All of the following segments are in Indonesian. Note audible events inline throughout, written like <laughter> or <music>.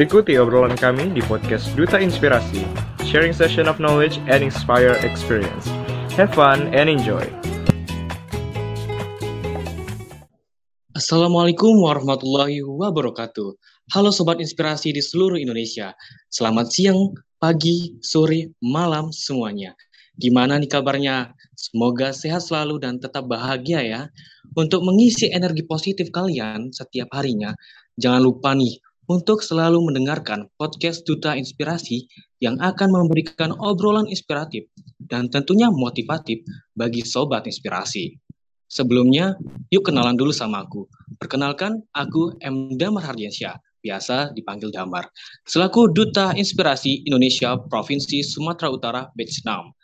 Ikuti obrolan kami di podcast Duta Inspirasi, sharing session of knowledge and inspire experience. Have fun and enjoy. Assalamualaikum warahmatullahi wabarakatuh. Halo Sobat Inspirasi di seluruh Indonesia. Selamat siang, pagi, sore, malam semuanya. Gimana nih kabarnya? Semoga sehat selalu dan tetap bahagia ya. Untuk mengisi energi positif kalian setiap harinya, jangan lupa nih untuk selalu mendengarkan podcast Duta Inspirasi yang akan memberikan obrolan inspiratif dan tentunya motivatif bagi Sobat Inspirasi. Sebelumnya, yuk kenalan dulu sama aku. Perkenalkan, aku M. Damar Hardiansyah, biasa dipanggil Damar, selaku Duta Inspirasi Indonesia Provinsi Sumatera Utara Batch 6.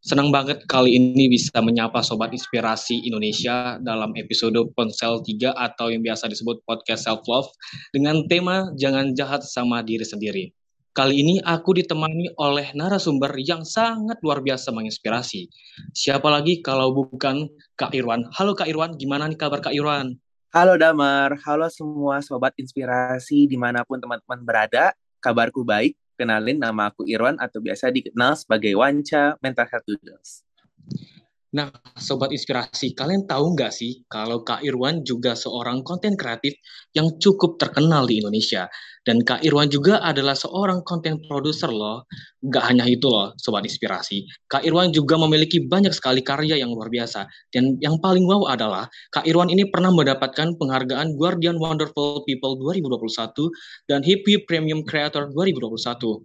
Senang banget kali ini bisa menyapa Sobat Inspirasi Indonesia dalam episode Ponsel 3 atau yang biasa disebut Podcast Self Love dengan tema Jangan Jahat Sama Diri Sendiri. Kali ini aku ditemani oleh narasumber yang sangat luar biasa menginspirasi. Siapa lagi kalau bukan Kak Irwan. Halo Kak Irwan, gimana nih kabar Kak Irwan? Halo Damar, halo semua sobat inspirasi di mana pun teman-teman berada. Kabarku baik, kenalin nama aku Irwan atau biasa dikenal sebagai Wanca Mental Health Doodles. Nah, Sobat Inspirasi, kalian tahu nggak sih kalau Kak Irwan juga seorang konten kreatif yang cukup terkenal di Indonesia. Dan Kak Irwan juga adalah seorang konten produser loh. Nggak hanya itu loh, Sobat Inspirasi. Kak Irwan juga memiliki banyak sekali karya yang luar biasa. Dan yang paling wow adalah, Kak Irwan ini pernah mendapatkan penghargaan Guardian Wonderful People 2021 dan Hippie Premium Creator 2021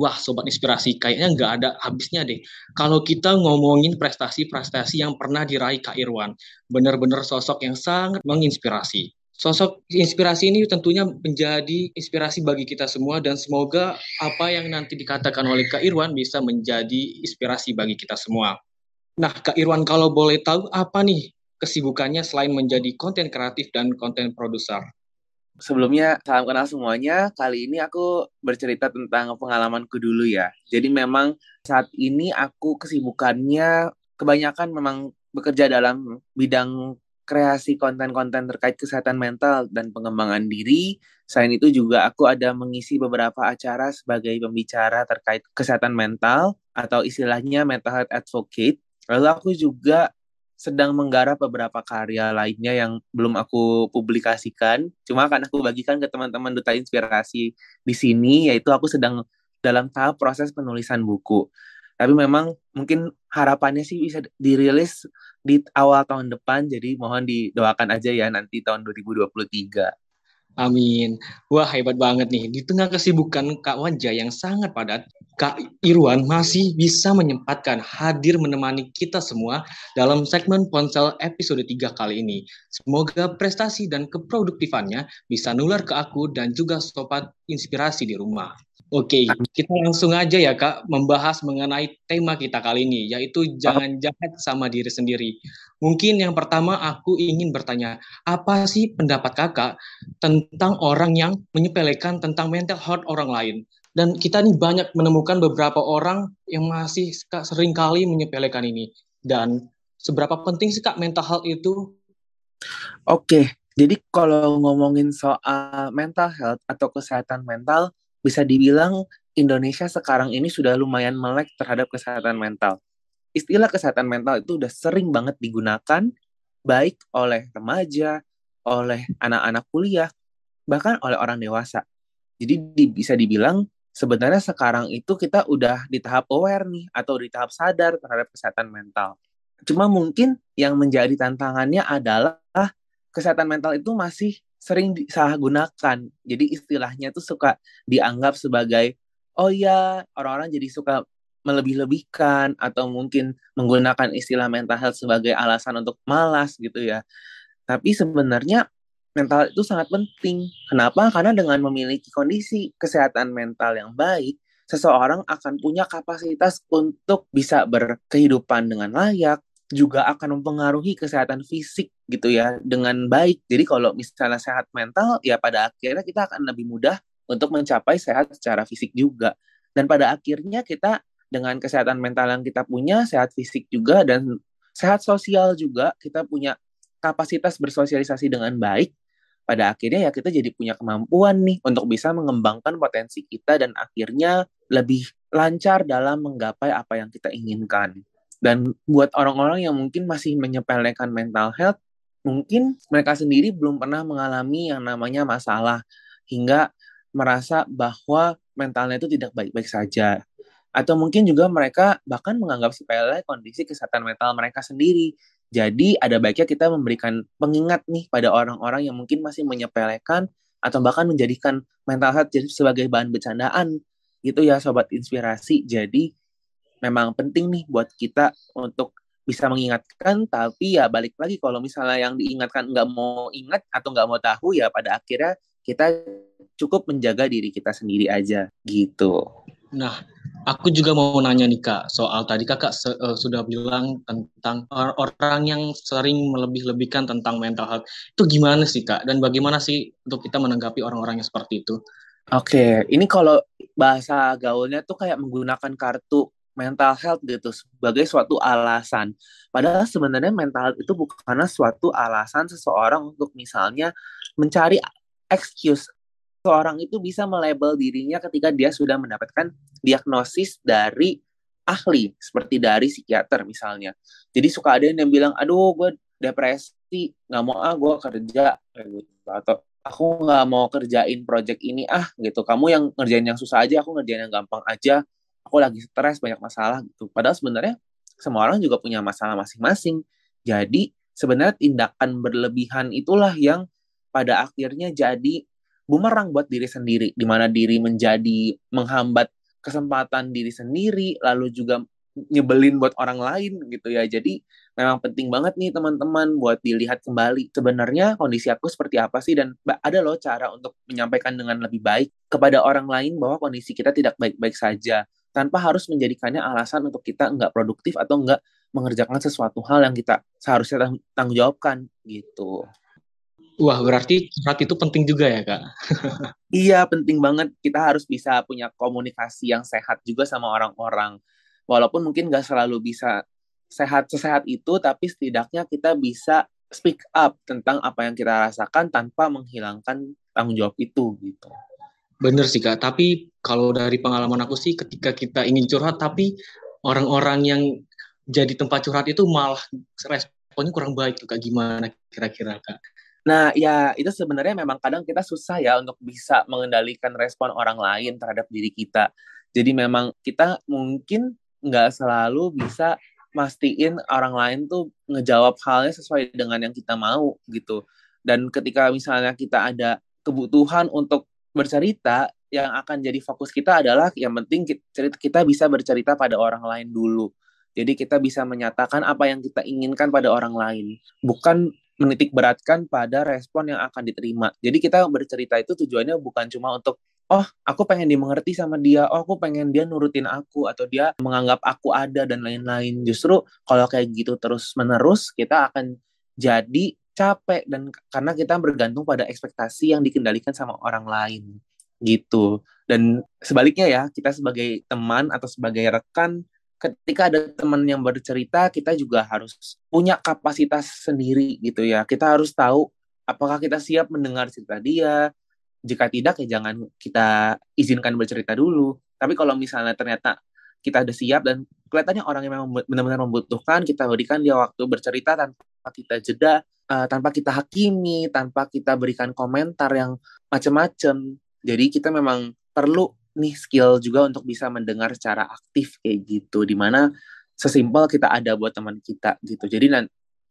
wah sobat inspirasi kayaknya nggak ada habisnya deh kalau kita ngomongin prestasi-prestasi yang pernah diraih Kak Irwan benar-benar sosok yang sangat menginspirasi sosok inspirasi ini tentunya menjadi inspirasi bagi kita semua dan semoga apa yang nanti dikatakan oleh Kak Irwan bisa menjadi inspirasi bagi kita semua nah Kak Irwan kalau boleh tahu apa nih kesibukannya selain menjadi konten kreatif dan konten produser sebelumnya salam kenal semuanya. Kali ini aku bercerita tentang pengalamanku dulu ya. Jadi memang saat ini aku kesibukannya kebanyakan memang bekerja dalam bidang kreasi konten-konten terkait kesehatan mental dan pengembangan diri. Selain itu juga aku ada mengisi beberapa acara sebagai pembicara terkait kesehatan mental atau istilahnya mental health advocate. Lalu aku juga sedang menggarap beberapa karya lainnya yang belum aku publikasikan. Cuma akan aku bagikan ke teman-teman duta inspirasi di sini, yaitu aku sedang dalam tahap proses penulisan buku. Tapi memang mungkin harapannya sih bisa dirilis di awal tahun depan, jadi mohon didoakan aja ya nanti tahun 2023. Amin. Wah hebat banget nih. Di tengah kesibukan Kak Wanja yang sangat padat, Kak Irwan masih bisa menyempatkan hadir menemani kita semua dalam segmen Ponsel episode 3 kali ini. Semoga prestasi dan keproduktifannya bisa nular ke aku dan juga sobat inspirasi di rumah. Oke, kita langsung aja ya Kak membahas mengenai tema kita kali ini yaitu jangan jahat sama diri sendiri. Mungkin yang pertama aku ingin bertanya, apa sih pendapat Kakak tentang orang yang menyepelekan tentang mental health orang lain? Dan kita nih banyak menemukan beberapa orang yang masih sering kali menyepelekan ini. Dan seberapa penting sih Kak mental health itu? Oke, jadi kalau ngomongin soal mental health atau kesehatan mental, bisa dibilang Indonesia sekarang ini sudah lumayan melek terhadap kesehatan mental. Istilah kesehatan mental itu udah sering banget digunakan baik oleh remaja, oleh anak-anak kuliah, bahkan oleh orang dewasa. Jadi di, bisa dibilang sebenarnya sekarang itu kita udah di tahap aware nih atau di tahap sadar terhadap kesehatan mental. Cuma mungkin yang menjadi tantangannya adalah kesehatan mental itu masih sering disalahgunakan. Jadi istilahnya tuh suka dianggap sebagai oh ya orang-orang jadi suka melebih-lebihkan atau mungkin menggunakan istilah mental health sebagai alasan untuk malas gitu ya. Tapi sebenarnya mental itu sangat penting. Kenapa? Karena dengan memiliki kondisi kesehatan mental yang baik, seseorang akan punya kapasitas untuk bisa berkehidupan dengan layak, juga akan mempengaruhi kesehatan fisik gitu ya dengan baik. Jadi kalau misalnya sehat mental ya pada akhirnya kita akan lebih mudah untuk mencapai sehat secara fisik juga. Dan pada akhirnya kita dengan kesehatan mental yang kita punya, sehat fisik juga dan sehat sosial juga, kita punya kapasitas bersosialisasi dengan baik. pada akhirnya ya kita jadi punya kemampuan nih untuk bisa mengembangkan potensi kita dan akhirnya lebih lancar dalam menggapai apa yang kita inginkan. Dan buat orang-orang yang mungkin masih menyepelekan mental health, mungkin mereka sendiri belum pernah mengalami yang namanya masalah hingga merasa bahwa mentalnya itu tidak baik-baik saja. Atau mungkin juga mereka bahkan menganggap sepele kondisi kesehatan mental mereka sendiri. Jadi ada baiknya kita memberikan pengingat nih pada orang-orang yang mungkin masih menyepelekan atau bahkan menjadikan mental health sebagai bahan bercandaan gitu ya sobat inspirasi. Jadi memang penting nih buat kita untuk bisa mengingatkan tapi ya balik lagi kalau misalnya yang diingatkan nggak mau ingat atau nggak mau tahu ya pada akhirnya kita cukup menjaga diri kita sendiri aja gitu. Nah, aku juga mau nanya nih Kak, soal tadi Kakak uh, sudah bilang tentang orang yang sering melebih-lebihkan tentang mental health. Itu gimana sih Kak? Dan bagaimana sih untuk kita menanggapi orang-orang yang seperti itu? Oke, ini kalau bahasa gaulnya tuh kayak menggunakan kartu mental health gitu sebagai suatu alasan. Padahal sebenarnya mental health itu bukanlah suatu alasan seseorang untuk misalnya mencari excuse seorang itu bisa melabel dirinya ketika dia sudah mendapatkan diagnosis dari ahli seperti dari psikiater misalnya. Jadi suka ada yang bilang, aduh gue depresi, nggak mau ah gue kerja gitu. atau aku nggak mau kerjain project ini ah gitu. Kamu yang ngerjain yang susah aja, aku ngerjain yang gampang aja. Aku lagi stres banyak masalah gitu. Padahal sebenarnya semua orang juga punya masalah masing-masing. Jadi sebenarnya tindakan berlebihan itulah yang pada akhirnya jadi bumerang buat diri sendiri, di mana diri menjadi menghambat kesempatan diri sendiri, lalu juga nyebelin buat orang lain gitu ya. Jadi memang penting banget nih teman-teman buat dilihat kembali sebenarnya kondisi aku seperti apa sih dan ada loh cara untuk menyampaikan dengan lebih baik kepada orang lain bahwa kondisi kita tidak baik-baik saja tanpa harus menjadikannya alasan untuk kita nggak produktif atau nggak mengerjakan sesuatu hal yang kita seharusnya tanggung jawabkan gitu. Wah, berarti curhat itu penting juga ya, Kak? <laughs> iya, penting banget. Kita harus bisa punya komunikasi yang sehat juga sama orang-orang. Walaupun mungkin nggak selalu bisa sehat sesehat itu, tapi setidaknya kita bisa speak up tentang apa yang kita rasakan tanpa menghilangkan tanggung jawab itu gitu. Bener sih kak, tapi kalau dari pengalaman aku sih ketika kita ingin curhat tapi orang-orang yang jadi tempat curhat itu malah responnya kurang baik tuh kak gimana kira-kira kak? Nah, ya itu sebenarnya memang kadang kita susah ya untuk bisa mengendalikan respon orang lain terhadap diri kita. Jadi memang kita mungkin nggak selalu bisa mastiin orang lain tuh ngejawab halnya sesuai dengan yang kita mau gitu. Dan ketika misalnya kita ada kebutuhan untuk bercerita, yang akan jadi fokus kita adalah yang penting kita, kita bisa bercerita pada orang lain dulu. Jadi kita bisa menyatakan apa yang kita inginkan pada orang lain, bukan menitik beratkan pada respon yang akan diterima. Jadi kita bercerita itu tujuannya bukan cuma untuk oh aku pengen dimengerti sama dia, oh aku pengen dia nurutin aku atau dia menganggap aku ada dan lain-lain. Justru kalau kayak gitu terus menerus kita akan jadi capek dan karena kita bergantung pada ekspektasi yang dikendalikan sama orang lain gitu. Dan sebaliknya ya, kita sebagai teman atau sebagai rekan ketika ada teman yang bercerita kita juga harus punya kapasitas sendiri gitu ya. Kita harus tahu apakah kita siap mendengar cerita dia. Jika tidak ya jangan kita izinkan bercerita dulu. Tapi kalau misalnya ternyata kita ada siap dan kelihatannya orang yang memang benar-benar membutuhkan kita berikan dia waktu bercerita tanpa kita jeda uh, tanpa kita hakimi tanpa kita berikan komentar yang macam-macam jadi kita memang perlu nih skill juga untuk bisa mendengar secara aktif kayak gitu. Di mana sesimpel kita ada buat teman kita gitu. Jadi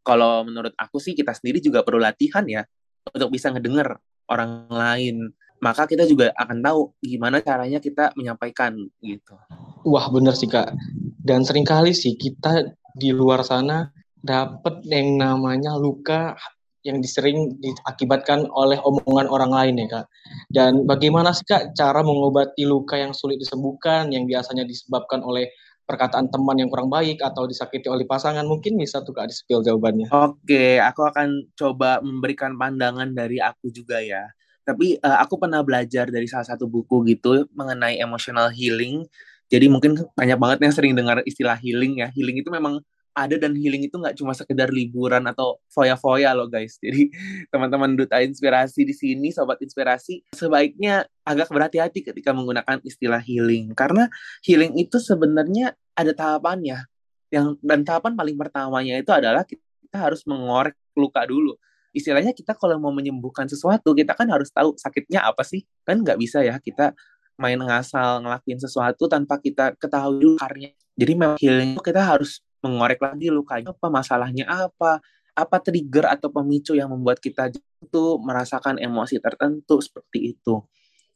kalau menurut aku sih kita sendiri juga perlu latihan ya untuk bisa ngedenger orang lain. Maka kita juga akan tahu gimana caranya kita menyampaikan gitu. Wah bener sih kak. Dan sering kali sih kita di luar sana dapat yang namanya luka yang disering diakibatkan oleh omongan orang lain ya kak. Dan bagaimana sih kak cara mengobati luka yang sulit disembuhkan yang biasanya disebabkan oleh perkataan teman yang kurang baik atau disakiti oleh pasangan mungkin bisa tuh kak di spill jawabannya. Oke, aku akan coba memberikan pandangan dari aku juga ya. Tapi uh, aku pernah belajar dari salah satu buku gitu mengenai emotional healing. Jadi mungkin banyak banget yang sering dengar istilah healing ya. Healing itu memang ada dan healing itu nggak cuma sekedar liburan atau foya-foya loh guys. <laughs> Jadi teman-teman duta inspirasi di sini, sobat inspirasi, sebaiknya agak berhati-hati ketika menggunakan istilah healing karena healing itu sebenarnya ada tahapannya. Yang dan tahapan paling pertamanya itu adalah kita harus mengorek luka dulu. Istilahnya kita kalau mau menyembuhkan sesuatu, kita kan harus tahu sakitnya apa sih. Kan nggak bisa ya kita main ngasal ngelakuin sesuatu tanpa kita ketahui dulu karnya. Jadi memang healing itu kita harus mengorek lagi lukanya apa, masalahnya apa, apa trigger atau pemicu yang membuat kita itu merasakan emosi tertentu seperti itu.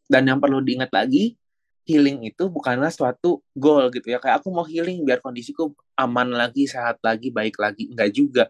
Dan yang perlu diingat lagi, healing itu bukanlah suatu goal gitu ya. Kayak aku mau healing biar kondisiku aman lagi, sehat lagi, baik lagi. Enggak juga.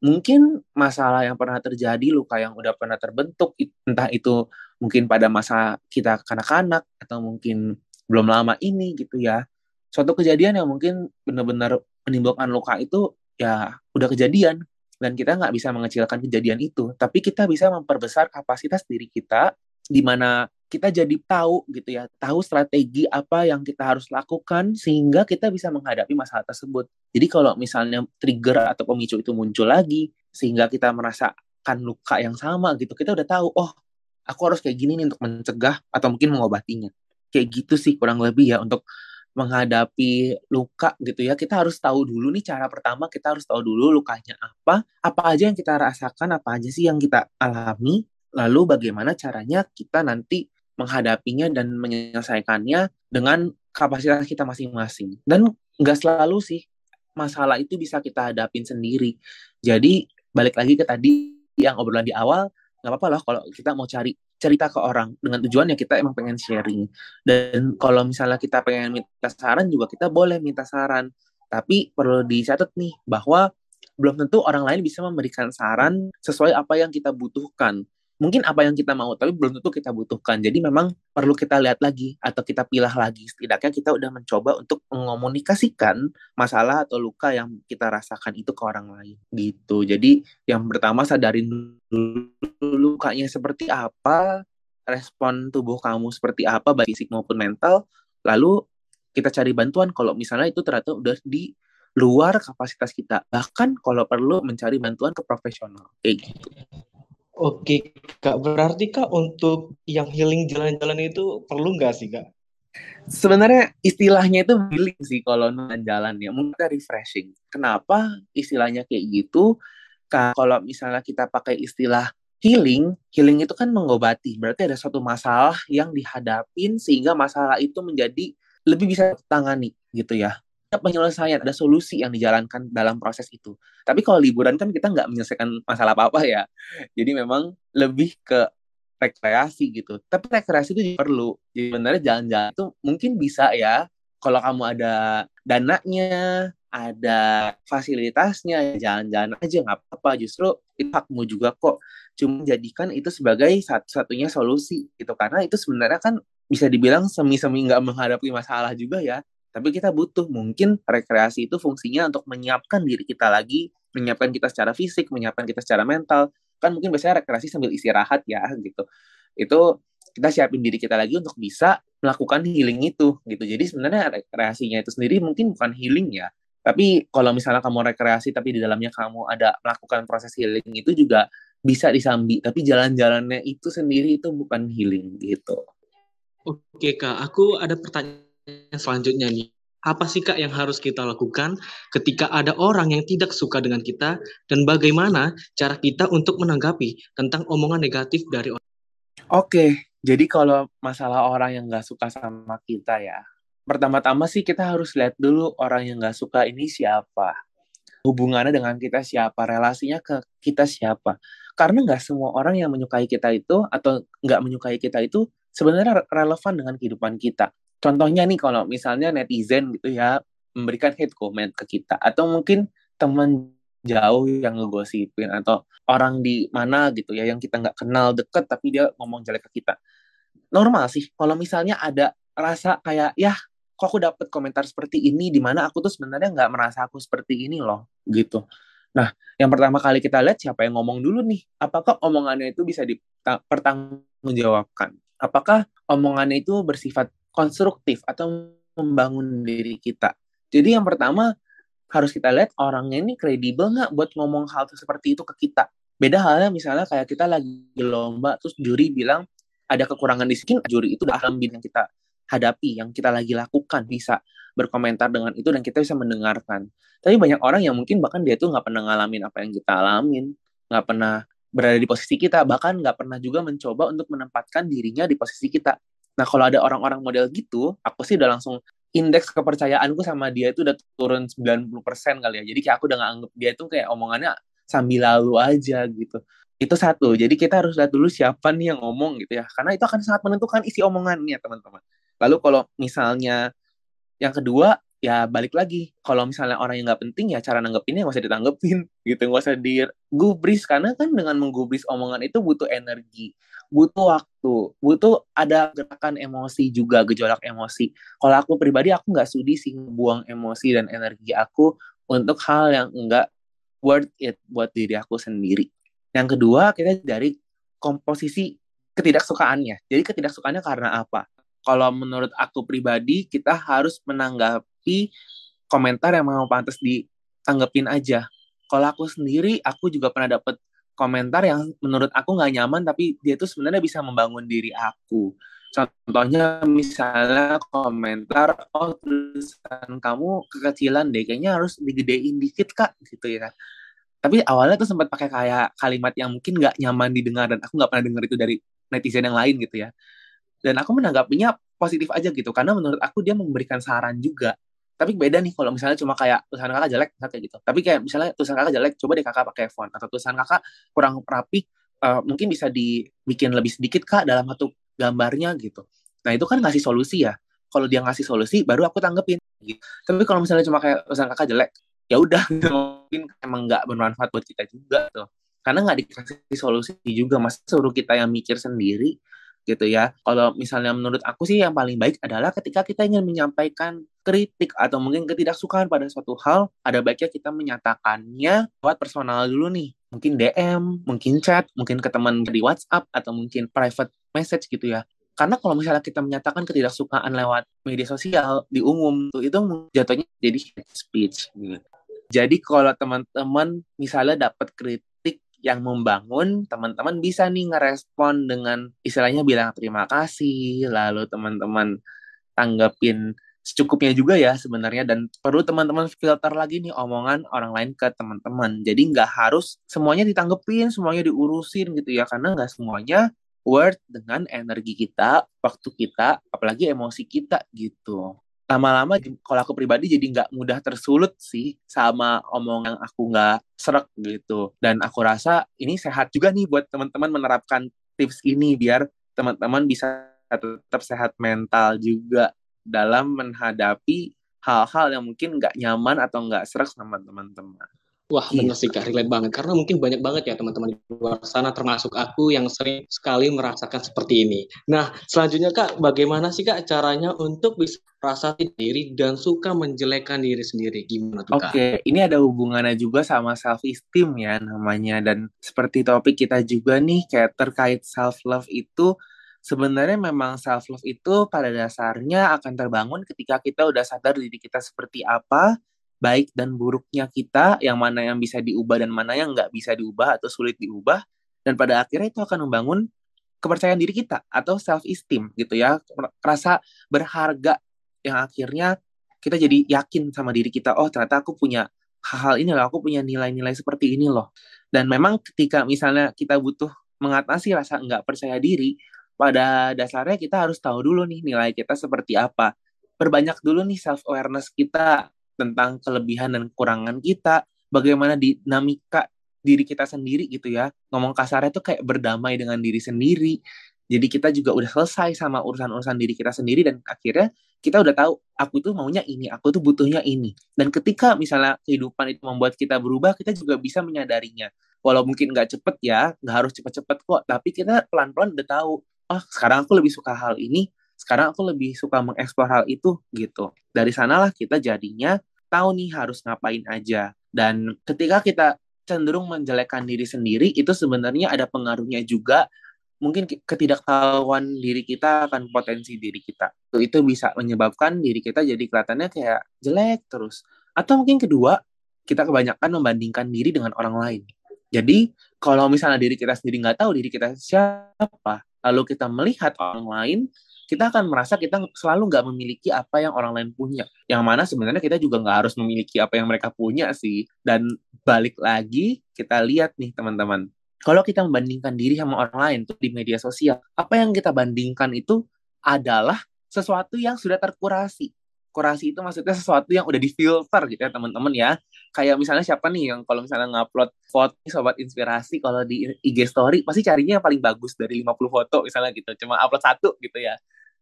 Mungkin masalah yang pernah terjadi, luka yang udah pernah terbentuk, entah itu mungkin pada masa kita kanak-kanak, atau mungkin belum lama ini gitu ya. Suatu kejadian yang mungkin benar-benar menimbulkan luka itu ya udah kejadian. Dan kita nggak bisa mengecilkan kejadian itu. Tapi kita bisa memperbesar kapasitas diri kita di mana kita jadi tahu gitu ya tahu strategi apa yang kita harus lakukan sehingga kita bisa menghadapi masalah tersebut. Jadi kalau misalnya trigger atau pemicu itu muncul lagi sehingga kita merasakan luka yang sama gitu kita udah tahu oh aku harus kayak gini nih untuk mencegah atau mungkin mengobatinya. Kayak gitu sih kurang lebih ya untuk menghadapi luka gitu ya. Kita harus tahu dulu nih cara pertama kita harus tahu dulu lukanya apa apa aja yang kita rasakan apa aja sih yang kita alami lalu bagaimana caranya kita nanti menghadapinya dan menyelesaikannya dengan kapasitas kita masing-masing. Dan nggak selalu sih masalah itu bisa kita hadapin sendiri. Jadi balik lagi ke tadi yang obrolan di awal nggak apa-apa loh kalau kita mau cari cerita ke orang dengan tujuan ya kita emang pengen sharing. Dan kalau misalnya kita pengen minta saran juga kita boleh minta saran. Tapi perlu dicatat nih bahwa belum tentu orang lain bisa memberikan saran sesuai apa yang kita butuhkan mungkin apa yang kita mau tapi belum tentu kita butuhkan. Jadi memang perlu kita lihat lagi atau kita pilah lagi. Setidaknya kita udah mencoba untuk mengomunikasikan masalah atau luka yang kita rasakan itu ke orang lain gitu. Jadi yang pertama sadarin dulu lukanya seperti apa respon tubuh kamu seperti apa baik fisik maupun mental. Lalu kita cari bantuan kalau misalnya itu ternyata udah di luar kapasitas kita. Bahkan kalau perlu mencari bantuan ke profesional kayak gitu Oke, Kak. Berarti Kak untuk yang healing jalan-jalan itu perlu nggak sih, Kak? Sebenarnya istilahnya itu healing sih kalau jalan ya. Mungkin refreshing. Kenapa istilahnya kayak gitu? Kalau misalnya kita pakai istilah healing, healing itu kan mengobati. Berarti ada suatu masalah yang dihadapin sehingga masalah itu menjadi lebih bisa tangani gitu ya penyelesaian, ada solusi yang dijalankan dalam proses itu. Tapi kalau liburan kan kita nggak menyelesaikan masalah apa-apa ya. Jadi memang lebih ke rekreasi gitu. Tapi rekreasi itu perlu. Jadi sebenarnya jalan-jalan itu mungkin bisa ya. Kalau kamu ada dananya, ada fasilitasnya, jalan-jalan aja nggak apa-apa. Justru itu hakmu juga kok. Cuma jadikan itu sebagai satu-satunya solusi gitu. Karena itu sebenarnya kan bisa dibilang semi-semi nggak menghadapi masalah juga ya tapi kita butuh mungkin rekreasi itu fungsinya untuk menyiapkan diri kita lagi, menyiapkan kita secara fisik, menyiapkan kita secara mental. Kan mungkin biasanya rekreasi sambil istirahat ya gitu. Itu kita siapin diri kita lagi untuk bisa melakukan healing itu gitu. Jadi sebenarnya rekreasinya itu sendiri mungkin bukan healing ya. Tapi kalau misalnya kamu rekreasi tapi di dalamnya kamu ada melakukan proses healing itu juga bisa disambi. Tapi jalan-jalannya itu sendiri itu bukan healing gitu. Oke kak, aku ada pertanyaan selanjutnya nih. Apa sih Kak yang harus kita lakukan ketika ada orang yang tidak suka dengan kita dan bagaimana cara kita untuk menanggapi tentang omongan negatif dari orang? Oke, jadi kalau masalah orang yang nggak suka sama kita ya, pertama-tama sih kita harus lihat dulu orang yang nggak suka ini siapa. Hubungannya dengan kita siapa, relasinya ke kita siapa. Karena nggak semua orang yang menyukai kita itu atau nggak menyukai kita itu sebenarnya relevan dengan kehidupan kita contohnya nih kalau misalnya netizen gitu ya memberikan hate comment ke kita atau mungkin teman jauh yang ngegosipin atau orang di mana gitu ya yang kita nggak kenal deket tapi dia ngomong jelek ke kita. Normal sih kalau misalnya ada rasa kayak ya kok aku dapet komentar seperti ini? Di mana aku tuh sebenarnya nggak merasa aku seperti ini loh gitu. Nah yang pertama kali kita lihat siapa yang ngomong dulu nih? Apakah omongannya itu bisa dipertanggungjawabkan? Apakah omongannya itu bersifat konstruktif atau membangun diri kita. Jadi yang pertama harus kita lihat orangnya ini kredibel nggak buat ngomong hal seperti itu ke kita. Beda halnya misalnya kayak kita lagi lomba terus juri bilang ada kekurangan di sini, juri itu udah ahli yang kita hadapi, yang kita lagi lakukan bisa berkomentar dengan itu dan kita bisa mendengarkan. Tapi banyak orang yang mungkin bahkan dia tuh nggak pernah ngalamin apa yang kita alamin, nggak pernah berada di posisi kita, bahkan nggak pernah juga mencoba untuk menempatkan dirinya di posisi kita. Nah kalau ada orang-orang model gitu, aku sih udah langsung indeks kepercayaanku sama dia itu udah turun 90% kali ya. Jadi kayak aku udah nganggep dia tuh kayak omongannya sambil lalu aja gitu. Itu satu. Jadi kita harus lihat dulu siapa nih yang ngomong gitu ya. Karena itu akan sangat menentukan isi omongannya teman-teman. Lalu kalau misalnya yang kedua ya balik lagi kalau misalnya orang yang nggak penting ya cara nanggepinnya nggak usah ditanggepin <laughs> gitu nggak usah digubris karena kan dengan menggubris omongan itu butuh energi butuh waktu butuh ada gerakan emosi juga gejolak emosi. Kalau aku pribadi aku nggak sudi sih buang emosi dan energi aku untuk hal yang enggak worth it buat diri aku sendiri. Yang kedua kita dari komposisi ketidaksukaannya. Jadi ketidaksukaannya karena apa? Kalau menurut aku pribadi kita harus menanggapi komentar yang mau pantas ditanggepin aja. Kalau aku sendiri, aku juga pernah dapet komentar yang menurut aku nggak nyaman, tapi dia tuh sebenarnya bisa membangun diri aku. Contohnya misalnya komentar, oh tulisan kamu kekecilan deh, kayaknya harus digedein dikit kak, gitu ya. Tapi awalnya tuh sempat pakai kayak kalimat yang mungkin nggak nyaman didengar dan aku nggak pernah dengar itu dari netizen yang lain gitu ya dan aku menanggapinya positif aja gitu karena menurut aku dia memberikan saran juga tapi beda nih kalau misalnya cuma kayak tulisan kakak jelek kayak gitu. Tapi kayak misalnya tulisan kakak jelek coba deh kakak pakai font. Atau tulisan kakak kurang rapi uh, mungkin bisa dibikin lebih sedikit kak dalam satu gambarnya gitu. Nah itu kan ngasih solusi ya. Kalau dia ngasih solusi baru aku tanggepin. Gitu. tapi kalau misalnya cuma kayak tulisan kakak jelek ya udah mungkin emang nggak bermanfaat buat kita juga tuh. Karena nggak dikasih solusi juga. Mas suruh kita yang mikir sendiri gitu ya. Kalau misalnya menurut aku sih yang paling baik adalah ketika kita ingin menyampaikan kritik atau mungkin ketidaksukaan pada suatu hal, ada baiknya kita menyatakannya lewat personal dulu nih. Mungkin DM, mungkin chat, mungkin ke teman di WhatsApp atau mungkin private message gitu ya. Karena kalau misalnya kita menyatakan ketidaksukaan lewat media sosial di umum itu jatuhnya jadi hate speech gitu. Jadi kalau teman-teman misalnya dapat kritik yang membangun, teman-teman bisa nih ngerespon dengan istilahnya bilang terima kasih, lalu teman-teman tanggapin secukupnya juga ya sebenarnya dan perlu teman-teman filter lagi nih omongan orang lain ke teman-teman. Jadi nggak harus semuanya ditanggepin, semuanya diurusin gitu ya karena nggak semuanya worth dengan energi kita, waktu kita, apalagi emosi kita gitu lama-lama kalau aku pribadi jadi nggak mudah tersulut sih sama omong yang aku nggak serak gitu dan aku rasa ini sehat juga nih buat teman-teman menerapkan tips ini biar teman-teman bisa tetap sehat mental juga dalam menghadapi hal-hal yang mungkin nggak nyaman atau nggak serak sama teman-teman. Wah, iya. benar sih Kak, relate banget. Karena mungkin banyak banget ya teman-teman di luar sana, termasuk aku yang sering sekali merasakan seperti ini. Nah, selanjutnya Kak, bagaimana sih Kak caranya untuk bisa merasa diri dan suka menjelekkan diri sendiri? Gimana tuh Kak? Oke, ini ada hubungannya juga sama self-esteem ya namanya. Dan seperti topik kita juga nih, kayak terkait self-love itu, sebenarnya memang self love itu pada dasarnya akan terbangun ketika kita udah sadar diri kita seperti apa baik dan buruknya kita, yang mana yang bisa diubah dan mana yang nggak bisa diubah atau sulit diubah, dan pada akhirnya itu akan membangun kepercayaan diri kita atau self esteem gitu ya, rasa berharga yang akhirnya kita jadi yakin sama diri kita, oh ternyata aku punya hal-hal ini loh, aku punya nilai-nilai seperti ini loh. Dan memang ketika misalnya kita butuh mengatasi rasa nggak percaya diri, pada dasarnya kita harus tahu dulu nih nilai kita seperti apa. Perbanyak dulu nih self awareness kita tentang kelebihan dan kekurangan kita, bagaimana dinamika diri kita sendiri gitu ya. Ngomong kasarnya tuh kayak berdamai dengan diri sendiri. Jadi kita juga udah selesai sama urusan-urusan diri kita sendiri dan akhirnya kita udah tahu aku tuh maunya ini, aku tuh butuhnya ini. Dan ketika misalnya kehidupan itu membuat kita berubah, kita juga bisa menyadarinya. Walau mungkin nggak cepet ya, nggak harus cepet-cepet kok, tapi kita pelan-pelan udah tahu, oh sekarang aku lebih suka hal ini, sekarang aku lebih suka mengeksplor hal itu gitu. Dari sanalah kita jadinya tahu nih harus ngapain aja. Dan ketika kita cenderung menjelekkan diri sendiri, itu sebenarnya ada pengaruhnya juga mungkin ketidaktahuan diri kita akan potensi diri kita. Itu bisa menyebabkan diri kita jadi kelihatannya kayak jelek terus. Atau mungkin kedua, kita kebanyakan membandingkan diri dengan orang lain. Jadi, kalau misalnya diri kita sendiri nggak tahu diri kita siapa, lalu kita melihat orang lain, kita akan merasa kita selalu nggak memiliki apa yang orang lain punya. Yang mana sebenarnya kita juga nggak harus memiliki apa yang mereka punya sih. Dan balik lagi, kita lihat nih teman-teman. Kalau kita membandingkan diri sama orang lain tuh di media sosial, apa yang kita bandingkan itu adalah sesuatu yang sudah terkurasi kurasi itu maksudnya sesuatu yang udah difilter gitu ya teman-teman ya. Kayak misalnya siapa nih yang kalau misalnya ngupload foto sobat inspirasi kalau di IG story pasti carinya yang paling bagus dari 50 foto misalnya gitu. Cuma upload satu gitu ya.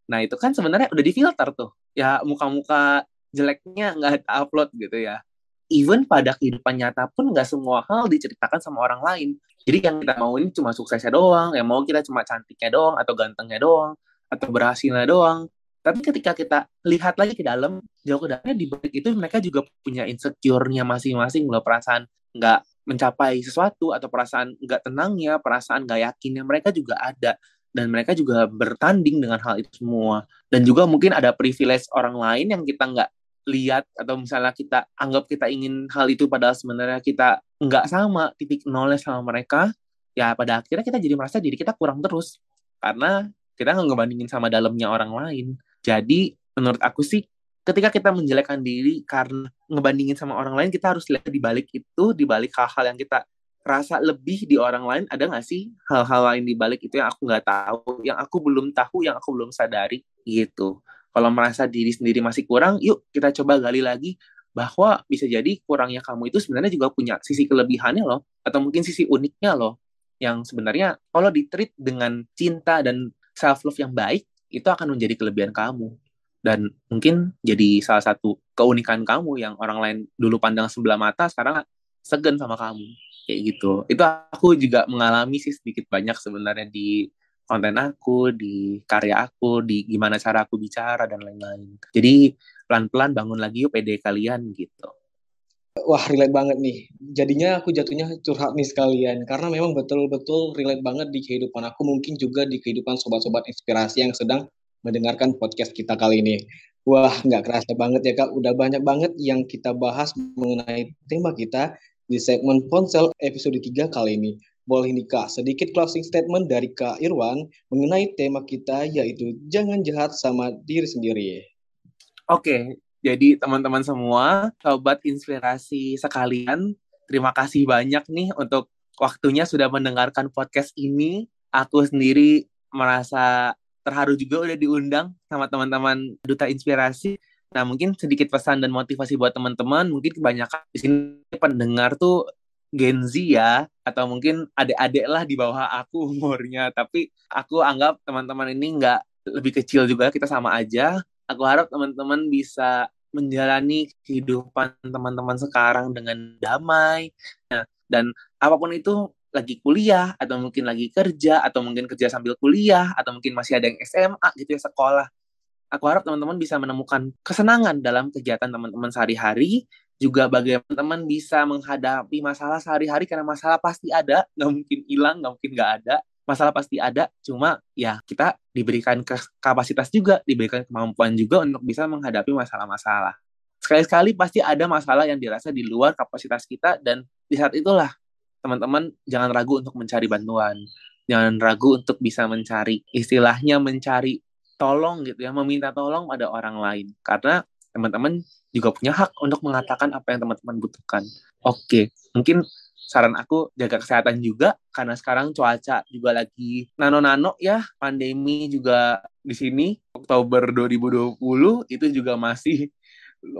Nah, itu kan sebenarnya udah difilter tuh. Ya muka-muka jeleknya nggak upload gitu ya. Even pada kehidupan nyata pun nggak semua hal diceritakan sama orang lain. Jadi yang kita mau ini cuma suksesnya doang, yang mau kita cuma cantiknya doang, atau gantengnya doang, atau berhasilnya doang tapi ketika kita lihat lagi ke dalam, jauh ke dalamnya di balik itu mereka juga punya insecure-nya masing-masing loh, perasaan nggak mencapai sesuatu atau perasaan nggak tenangnya, perasaan nggak yakinnya mereka juga ada. Dan mereka juga bertanding dengan hal itu semua. Dan juga mungkin ada privilege orang lain yang kita nggak lihat atau misalnya kita anggap kita ingin hal itu padahal sebenarnya kita nggak sama titik nolnya sama mereka ya pada akhirnya kita jadi merasa diri kita kurang terus. Karena kita nggak ngebandingin sama dalamnya orang lain jadi menurut aku sih ketika kita menjelekkan diri karena ngebandingin sama orang lain, kita harus lihat di balik itu, di balik hal-hal yang kita rasa lebih di orang lain, ada nggak sih hal-hal lain di balik itu yang aku nggak tahu, yang aku belum tahu, yang aku belum sadari gitu. Kalau merasa diri sendiri masih kurang, yuk kita coba gali lagi bahwa bisa jadi kurangnya kamu itu sebenarnya juga punya sisi kelebihannya loh, atau mungkin sisi uniknya loh, yang sebenarnya kalau ditreat dengan cinta dan self love yang baik, itu akan menjadi kelebihan kamu. Dan mungkin jadi salah satu keunikan kamu yang orang lain dulu pandang sebelah mata sekarang segen sama kamu. Kayak gitu. Itu aku juga mengalami sih sedikit banyak sebenarnya di konten aku di karya aku di gimana cara aku bicara dan lain-lain. Jadi pelan-pelan bangun lagi yuk pede kalian gitu Wah, relate banget nih. Jadinya aku jatuhnya curhat nih sekalian. Karena memang betul-betul relate banget di kehidupan aku. Mungkin juga di kehidupan sobat-sobat inspirasi yang sedang mendengarkan podcast kita kali ini. Wah, nggak kerasa banget ya Kak. Udah banyak banget yang kita bahas mengenai tema kita di segmen ponsel episode 3 kali ini. Boleh nih Kak, sedikit closing statement dari Kak Irwan mengenai tema kita yaitu jangan jahat sama diri sendiri. Oke, jadi teman-teman semua, sobat inspirasi sekalian, terima kasih banyak nih untuk waktunya sudah mendengarkan podcast ini. Aku sendiri merasa terharu juga udah diundang sama teman-teman Duta Inspirasi. Nah, mungkin sedikit pesan dan motivasi buat teman-teman. Mungkin kebanyakan di sini pendengar tuh Gen Z ya, atau mungkin adik-adik lah di bawah aku umurnya. Tapi aku anggap teman-teman ini nggak lebih kecil juga, kita sama aja aku harap teman-teman bisa menjalani kehidupan teman-teman sekarang dengan damai. Nah, dan apa pun itu lagi kuliah atau mungkin lagi kerja atau mungkin kerja sambil kuliah atau mungkin masih ada yang SMA gitu ya sekolah. Aku harap teman-teman bisa menemukan kesenangan dalam kegiatan teman-teman sehari-hari. Juga bagaimana teman bisa menghadapi masalah sehari-hari karena masalah pasti ada. Nggak mungkin hilang nggak mungkin nggak ada masalah pasti ada cuma ya kita diberikan kapasitas juga diberikan kemampuan juga untuk bisa menghadapi masalah-masalah. Sekali-sekali pasti ada masalah yang dirasa di luar kapasitas kita dan di saat itulah teman-teman jangan ragu untuk mencari bantuan. Jangan ragu untuk bisa mencari istilahnya mencari tolong gitu ya meminta tolong pada orang lain. Karena teman-teman juga punya hak untuk mengatakan apa yang teman-teman butuhkan. Oke mungkin saran aku jaga kesehatan juga karena sekarang cuaca juga lagi nano-nano ya pandemi juga di sini. Oktober 2020 itu juga masih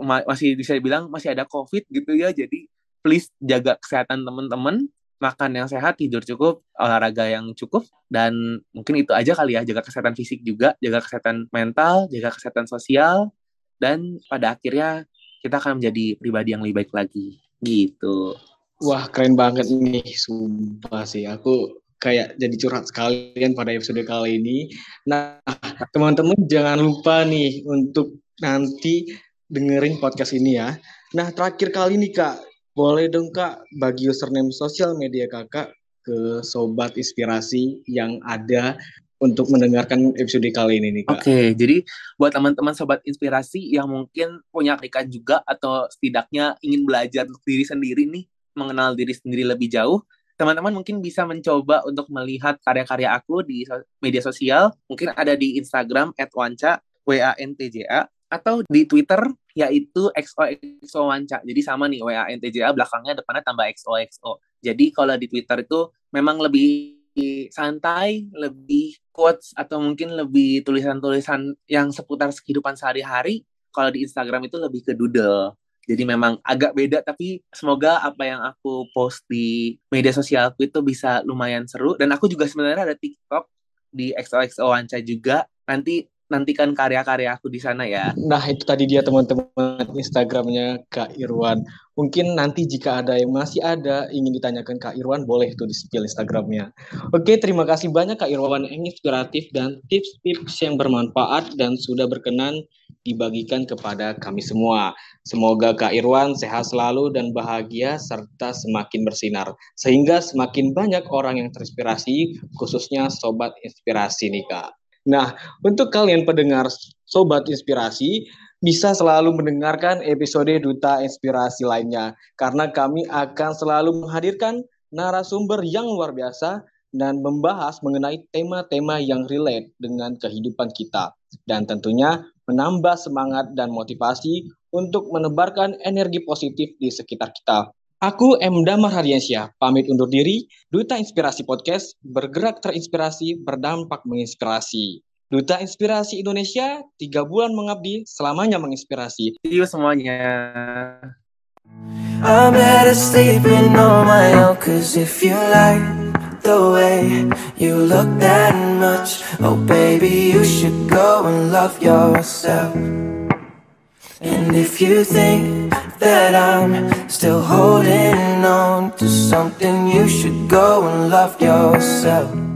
masih bisa dibilang masih ada covid gitu ya. Jadi please jaga kesehatan teman-teman makan yang sehat tidur cukup olahraga yang cukup dan mungkin itu aja kali ya. Jaga kesehatan fisik juga jaga kesehatan mental jaga kesehatan sosial dan pada akhirnya kita akan menjadi pribadi yang lebih baik lagi. Gitu Wah, keren banget nih, sumpah sih. Aku kayak jadi curhat sekalian pada episode kali ini. Nah, teman-teman jangan lupa nih untuk nanti dengerin podcast ini ya. Nah, terakhir kali nih Kak, boleh dong Kak bagi username sosial media Kakak ke Sobat Inspirasi yang ada untuk mendengarkan episode kali ini nih Kak. Oke, okay, jadi buat teman-teman sobat inspirasi yang mungkin punya kerikan juga atau setidaknya ingin belajar untuk diri sendiri nih, mengenal diri sendiri lebih jauh, teman-teman mungkin bisa mencoba untuk melihat karya-karya aku di media sosial, mungkin ada di Instagram @wanca w a n t j a atau di Twitter yaitu XOXO Wanca. Jadi sama nih W A N T J A belakangnya depannya tambah XOXO. Jadi kalau di Twitter itu memang lebih santai, lebih quotes atau mungkin lebih tulisan-tulisan yang seputar kehidupan sehari-hari. Kalau di Instagram itu lebih ke doodle. Jadi memang agak beda tapi semoga apa yang aku post di media sosialku itu bisa lumayan seru dan aku juga sebenarnya ada TikTok di XOXO Wanca juga. Nanti nantikan karya-karya aku di sana ya. Nah itu tadi dia teman-teman Instagramnya Kak Irwan. Mungkin nanti jika ada yang masih ada ingin ditanyakan Kak Irwan boleh tuh di spill Instagramnya. Oke terima kasih banyak Kak Irwan yang inspiratif dan tips-tips yang bermanfaat dan sudah berkenan dibagikan kepada kami semua. Semoga Kak Irwan sehat selalu dan bahagia serta semakin bersinar. Sehingga semakin banyak orang yang terinspirasi khususnya Sobat Inspirasi nih Kak. Nah, untuk kalian pendengar Sobat Inspirasi, bisa selalu mendengarkan episode Duta Inspirasi lainnya, karena kami akan selalu menghadirkan narasumber yang luar biasa dan membahas mengenai tema-tema yang relate dengan kehidupan kita. Dan tentunya menambah semangat dan motivasi untuk menebarkan energi positif di sekitar kita. Aku M. Damar Hardiansyah, pamit undur diri. Duta Inspirasi Podcast, bergerak terinspirasi, berdampak menginspirasi. Duta Inspirasi Indonesia, tiga bulan mengabdi, selamanya menginspirasi. See you semuanya. I'm better sleeping on my own Cause if you like the way you look that much Oh baby you should go and love yourself And if you think that I'm still holding on to something, you should go and love yourself.